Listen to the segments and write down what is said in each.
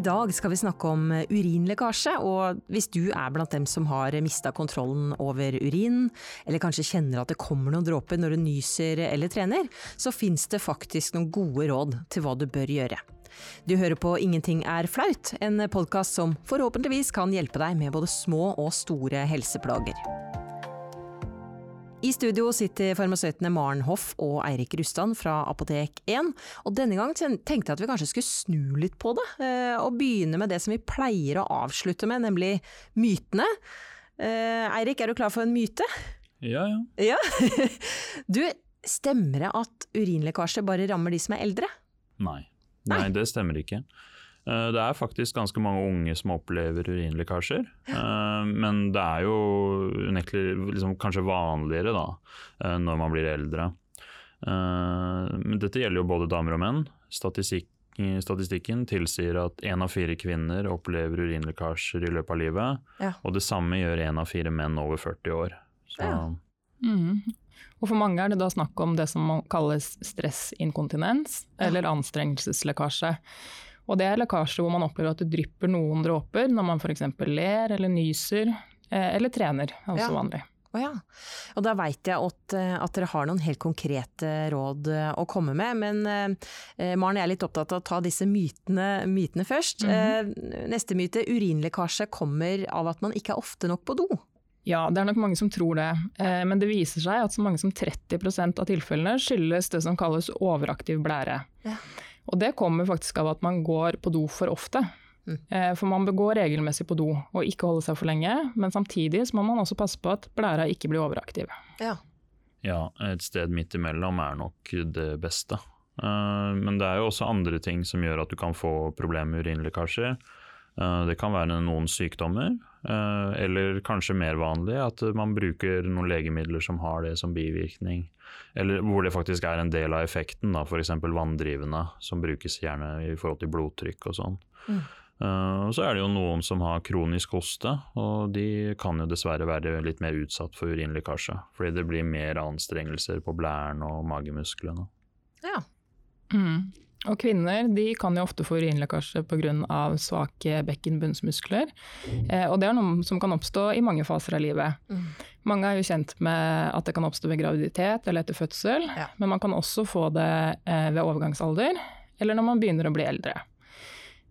I dag skal vi snakke om urinlekkasje, og hvis du er blant dem som har mista kontrollen over urin, eller kanskje kjenner at det kommer noen dråper når du nyser eller trener, så fins det faktisk noen gode råd til hva du bør gjøre. Du hører på Ingenting er flaut, en podkast som forhåpentligvis kan hjelpe deg med både små og store helseplager. I studio sitter farmasøytene Maren Hoff og Eirik Rustan fra Apotek 1. Og denne gang tenkte jeg at vi kanskje skulle snu litt på det, eh, og begynne med det som vi pleier å avslutte med, nemlig mytene. Eh, Eirik, er du klar for en myte? Ja, ja. ja. Du, stemmer det at urinlekkasje bare rammer de som er eldre? Nei. Nei, Nei. det stemmer ikke. Eh, det er faktisk ganske mange unge som opplever urinlekkasjer. Men det er jo unektelig liksom, kanskje vanligere da, eh, når man blir eldre. Eh, men dette gjelder jo både damer og menn. Statistikk, statistikken tilsier at én av fire kvinner opplever urinlekkasjer i løpet av livet. Ja. Og det samme gjør én av fire menn over 40 år. Ja. Mm. Og for mange er det da snakk om det som kalles stressinkontinens, eller anstrengelseslekkasje. Og det er lekkasje hvor man opplever at det drypper noen dråper når man f.eks. ler eller nyser eh, eller trener, altså ja. vanlig. Oh ja. Og da veit jeg at, eh, at, dere har noen helt konkrete råd eh, å komme med. Men eh, Maren, jeg er litt opptatt av å ta disse mytene, mytene først. Mm -hmm. eh, neste myte, urinlekkasje kommer av at man ikke er ofte nok på do. Ja, det er nok mange som tror det. Eh, men det viser seg at så mange som 30% av tilfellene skyldes det som kalles overaktiv blære. Ja. Og det kommer faktisk av at man går på do for ofte. Mm. Eh, for man bør gå regelmessig på do og ikke holde seg for lenge, men samtidig så må man også passe på at blæra ikke blir overaktiv. Ja. ja, et sted midt imellom er nok det beste. Eh, men det er jo også andre ting som gjør at du kan få problemer med urinlekkasjer. Eh, det kan være noen sykdommer, eller kanskje mer vanlig at man bruker noen legemidler som har det som bivirkning. Eller hvor det faktisk er en del av effekten, f.eks. vanndrivende, som brukes gjerne i forhold til blodtrykk og sånn. Mm. Uh, så er det jo noen som har kronisk hoste, og de kan jo dessverre være litt mer utsatt for urinlekkasje. Fordi det blir mer anstrengelser på blæren og magemusklene. Ja. Mm. Og kvinner de kan jo ofte få urinlekkasje pga. svake bekkenbunnsmuskler. Eh, og det er noe som kan oppstå i mange faser av livet. Mm. Mange er jo kjent med at det kan oppstå ved graviditet eller etter fødsel, ja. men man kan også få det eh, ved overgangsalder eller når man begynner å bli eldre.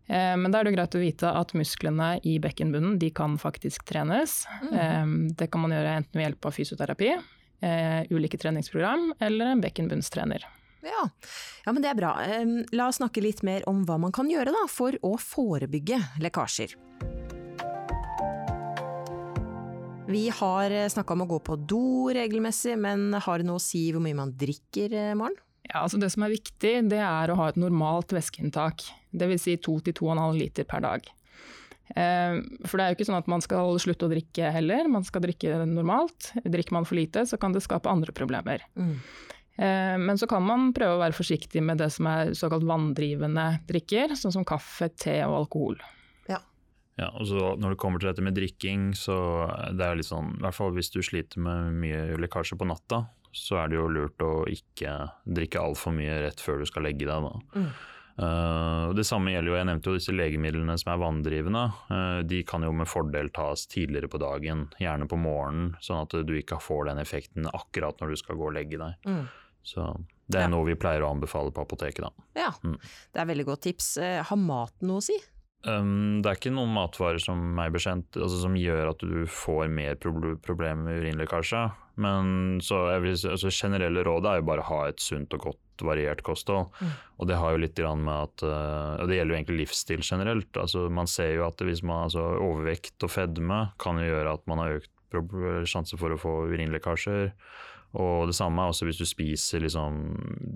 Eh, men da er det greit å vite at musklene i bekkenbunnen de kan faktisk trenes. Mm. Det kan man gjøre enten ved hjelp av fysioterapi, ulike treningsprogram eller en bekkenbunnstrener. Ja. ja, men det er bra. La oss snakke litt mer om hva man kan gjøre da, for å forebygge lekkasjer. Vi har eh, snakka om å gå på do regelmessig, men har det noe å si hvor mye man drikker, eh, Maren? Ja, altså Det som er viktig, det er å ha et normalt væskeinntak. Dvs. Si 2-2,5 liter per dag. For det er jo ikke sånn at man skal slutte å drikke heller, man skal drikke normalt. Drikker man for lite, så kan det skape andre problemer. Mm. Eh, men så kan man prøve å være forsiktig med det som er såkalt vanndrivende drikker, sånn som kaffe, te og alkohol. Ja. ja og så Når det kommer til dette med drikking, så det er litt sånn, i hvert fall hvis du sliter med mye lekkasje på natta, så er det jo lurt å ikke drikke altfor mye rett før du skal legge deg. da. Mm. Uh, det samme gjelder jo, Jeg nevnte jo disse legemidlene som er vanndrivende. Uh, de kan jo med fordel tas tidligere på dagen, gjerne på morgenen, sånn at du ikke får den effekten akkurat når du skal gå og legge deg. Mm. Så det er ja. noe vi pleier å anbefale på apoteket, da. Ja, mm. det er veldig godt tips. Eh, har maten noe å si? Um, det er ikke noen matvarer som meg bekjent altså, som gjør at du får mer problemer med urinlekkasje. Men så vil, altså, generelle rådet er jo bare å ha et sunt og godt variert kosthold. Mm. Og det har jo litt med at uh, Det gjelder jo egentlig livsstil generelt. Altså, man ser jo at hvis man altså, Overvekt og fedme kan jo gjøre at man har økt sjanse for å få urinlekkasjer. Og det samme er også hvis du spiser liksom,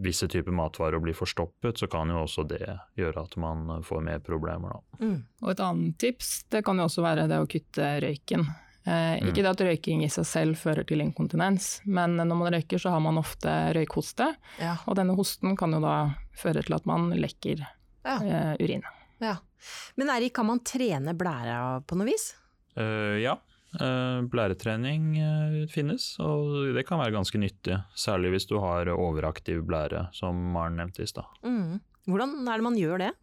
visse typer matvarer og blir forstoppet, så kan jo også det gjøre at man får mer problemer. Mm. Og et annet tips det kan jo også være det å kutte røyken. Eh, mm. Ikke det at røyking i seg selv fører til inkontinens, men når man røyker så har man ofte røykhoste. Ja. Og denne hosten kan jo da føre til at man lekker ja. eh, urin. Ja. Men Erik, kan man trene blæra på noe vis? Uh, ja, blæretrening eh, finnes, og det kan være ganske nyttig. Særlig hvis du har overaktiv blære, som Maren nevnte i stad. Mm. Hvordan er det man gjør det?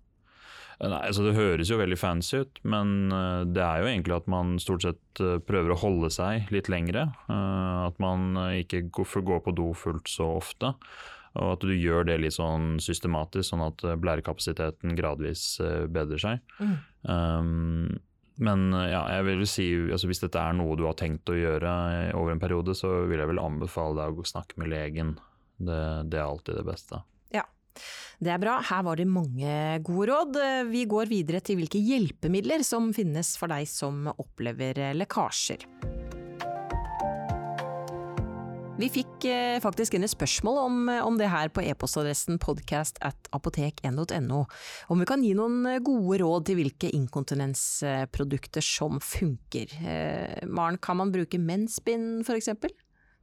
Nei, altså Det høres jo veldig fancy ut, men eh, det er jo egentlig at man stort sett eh, prøver å holde seg litt lengre. Eh, at man ikke går på do fullt så ofte. Og at du gjør det litt sånn systematisk, sånn at blærekapasiteten gradvis bedrer seg. Mm. Um, men ja, jeg vil si, altså hvis dette er noe du har tenkt å gjøre over en periode, så vil jeg vel anbefale deg å snakke med legen. Det, det er alltid det beste. Ja, Det er bra, her var det mange gode råd. Vi går videre til hvilke hjelpemidler som finnes for deg som opplever lekkasjer. Vi fikk eh, faktisk inn et spørsmål om, om, det her på e-postadressen podcast at apotek.no. Om vi kan gi noen gode råd til hvilke inkontinensprodukter som funker. Eh, Maren, kan man bruke mensbind for eksempel?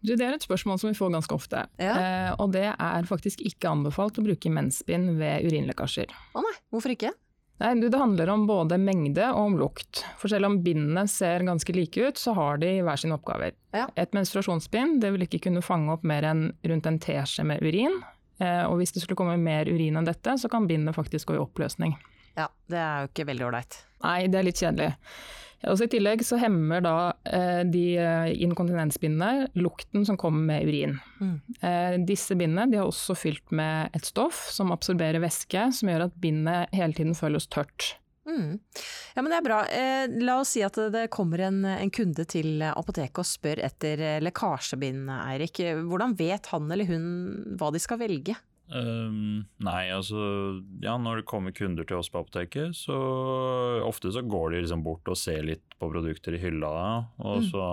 Det er et spørsmål som vi får ganske ofte. Ja. Eh, og det er faktisk ikke anbefalt å bruke mensbind ved urinlekkasjer. Å nei, hvorfor ikke? Nei, Det handler om både mengde og om lukt. For selv om bindene ser ganske like ut, så har de hver sine oppgaver. Ja. Et menstruasjonsbind det vil ikke kunne fange opp mer enn rundt en teskje med urin. Eh, og hvis det skulle komme mer urin enn dette, så kan bindet faktisk gå i oppløsning. Ja, det er jo ikke veldig ålreit. Nei, det er litt kjedelig. Også I tillegg så hemmer da eh, de eh, inkontinensbindene lukten som kommer med urin. Mm. Eh, disse bindene de er også fylt med et stoff som absorberer væske, som gjør at bindet hele tiden føles tørt. Mm. Ja, men det er bra. Eh, la oss si at det kommer en, en kunde til apoteket og spør etter eh, lekkasjebind, Eirik. Hvordan vet han eller hun hva de skal velge? Um, nei, altså Ja, når det kommer kunder til oss på apoteket, så ofte så går de liksom bort og ser litt på produkter i hylla. Og mm. så,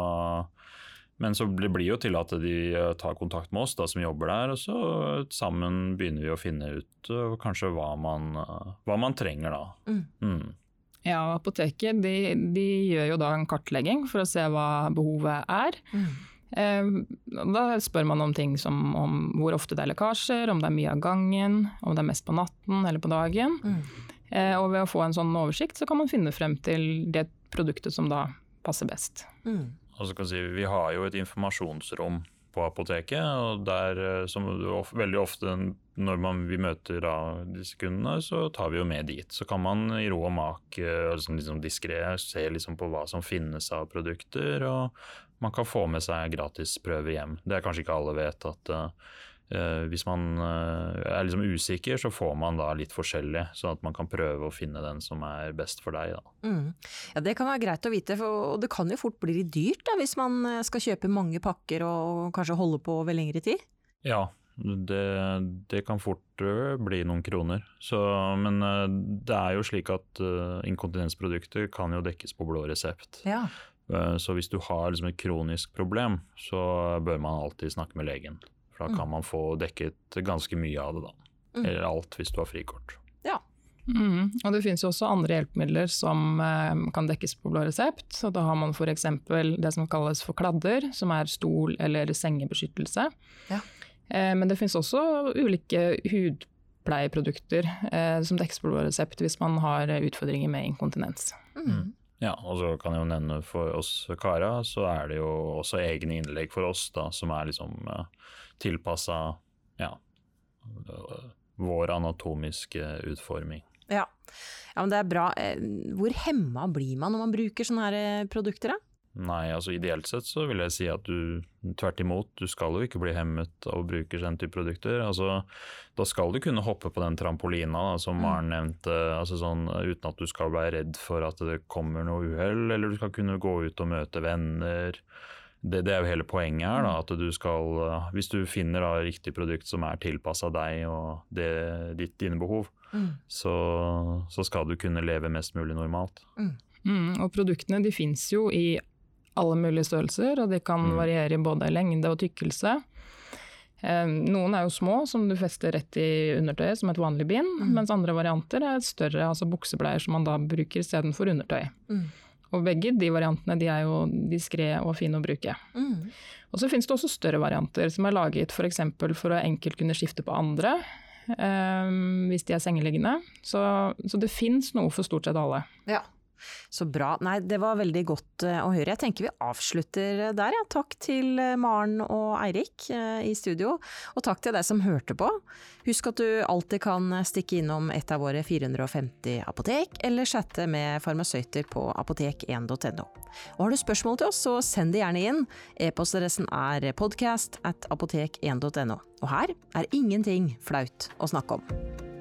men så blir det jo til at de eh, tar kontakt med oss da, som jobber der, og så sammen begynner vi å finne ut uh, kanskje hva man, uh, hva man, trenger da. Mm. Mm. Ja, apoteket de, de, gjør jo da en kartlegging for å se hva behovet er. Mm. Eh, da spør man om ting som om hvor ofte det er lekkasjer, om det er mye av gangen, om det er mest på natten eller på dagen. Mm. Eh, og ved å få en sånn oversikt, så kan man finne frem til det produktet som da passer best. Mm. Si, vi har jo et informasjonsrom på apoteket, og der, eh, som veldig ofte når man, vi møter da, disse kundene, så tar vi jo med dit. Så kan man i ro og mak liksom, liksom diskré se liksom på hva som finnes av produkter, og man kan få med seg gratisprøver hjem. Det er kanskje ikke alle vet at uh, hvis man uh, er liksom usikker, så får man da litt forskjellig, sånn at man kan prøve å finne den som er best for deg. Mm. Ja, Det kan være greit å vite, for, og det kan jo fort bli litt dyrt da, hvis man skal kjøpe mange pakker og kanskje holde på over lengre tid? Ja, det, det, kan fort bli noen kroner. Så, men det er jo slik at inkontinensprodukter kan jo dekkes på blå resept. Ja. Eh, så hvis du har liksom et kronisk problem, så bør man alltid snakke med legen. For da kan mm. man få dekket ganske mye av det, da. Mm. Eller alt, hvis du har frikort. Ja. Mm. Og det finnes jo også andre hjelpemidler som eh, kan dekkes på blå resept. Så da har man f.eks. det som kalles for kladder, som er stol- eller sengebeskyttelse. Ja. Eh, men det finnes også ulike hudpleieprodukter eh, som dekkes på blå resept hvis man har utfordringer med inkontinens. Mm. Ja, og så kan jeg jo nevne for oss kara, så er det jo også egne innlegg for oss da, som er liksom uh, tilpassa ja, vår anatomiske utforming. Ja. ja, men det er bra. Eh, hvor hemma blir man når man bruker sånne her eh, produkter, da? Nei, altså ideelt sett så vil jeg si at du tvert imot, du skal jo ikke bli hemmet av å bruke den type produkter. Altså, da skal du kunne hoppe på den trampolina da, som mm. Maren nevnte, altså sånn, uten at du skal være redd for at det kommer noe uhell, eller du skal kunne gå ut og møte venner. Det, det er jo hele poenget her. Da, mm. at du skal, Hvis du finner da, riktig produkt som er tilpassa deg og det, ditt, dine behov, mm. så, så, skal du kunne leve mest mulig normalt. Mm. Mm, og produktene de fins jo i alle mulige størrelser, og de kan mm. variere i både lengde og tykkelse. Eh, noen er jo små, som du fester rett i undertøyet som et vanlig bind, mm. mens andre varianter er større, altså buksebleier som man da bruker istedenfor undertøy. Mm. Og begge de variantene de er jo diskré og fine å bruke. Mm. Og så finnes det også større varianter som er laget f.eks. For, for å enkelt kunne skifte på andre. Um, hvis de er sengeliggende. Så, så det fins noe for stort sett alle. Ja, Så bra. Nei, det var veldig godt eh, å høre. Jeg tenker vi avslutter der, ja. Takk til eh, Maren og Eirik eh, i studio, og takk til deg som hørte på. Husk at du alltid kan stikke innom et av våre 450 apotek, eller chatte med farmasøyter på apotek1.no. Og har du spørsmål til oss, så send det gjerne inn. E-postadressen er podcast at apotek1.no. Og her er ingenting flaut å snakke om.